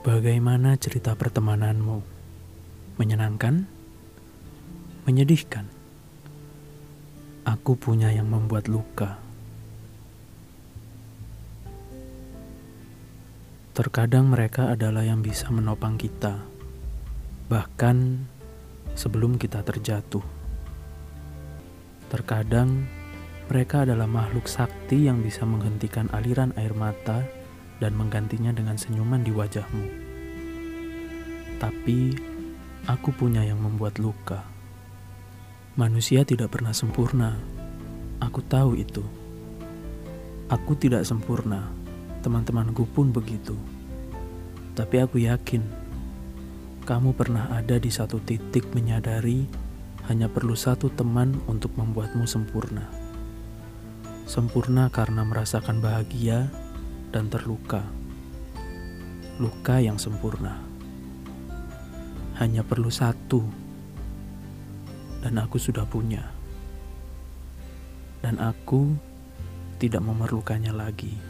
Bagaimana cerita pertemananmu? Menyenangkan? Menyedihkan? Aku punya yang membuat luka. Terkadang mereka adalah yang bisa menopang kita, bahkan sebelum kita terjatuh. Terkadang mereka adalah makhluk sakti yang bisa menghentikan aliran air mata dan menggantinya dengan senyuman di wajahmu. Tapi aku punya yang membuat luka. Manusia tidak pernah sempurna. Aku tahu itu. Aku tidak sempurna. Teman-temanku pun begitu. Tapi aku yakin kamu pernah ada di satu titik menyadari hanya perlu satu teman untuk membuatmu sempurna. Sempurna karena merasakan bahagia dan terluka. Luka yang sempurna. Hanya perlu satu. Dan aku sudah punya. Dan aku tidak memerlukannya lagi.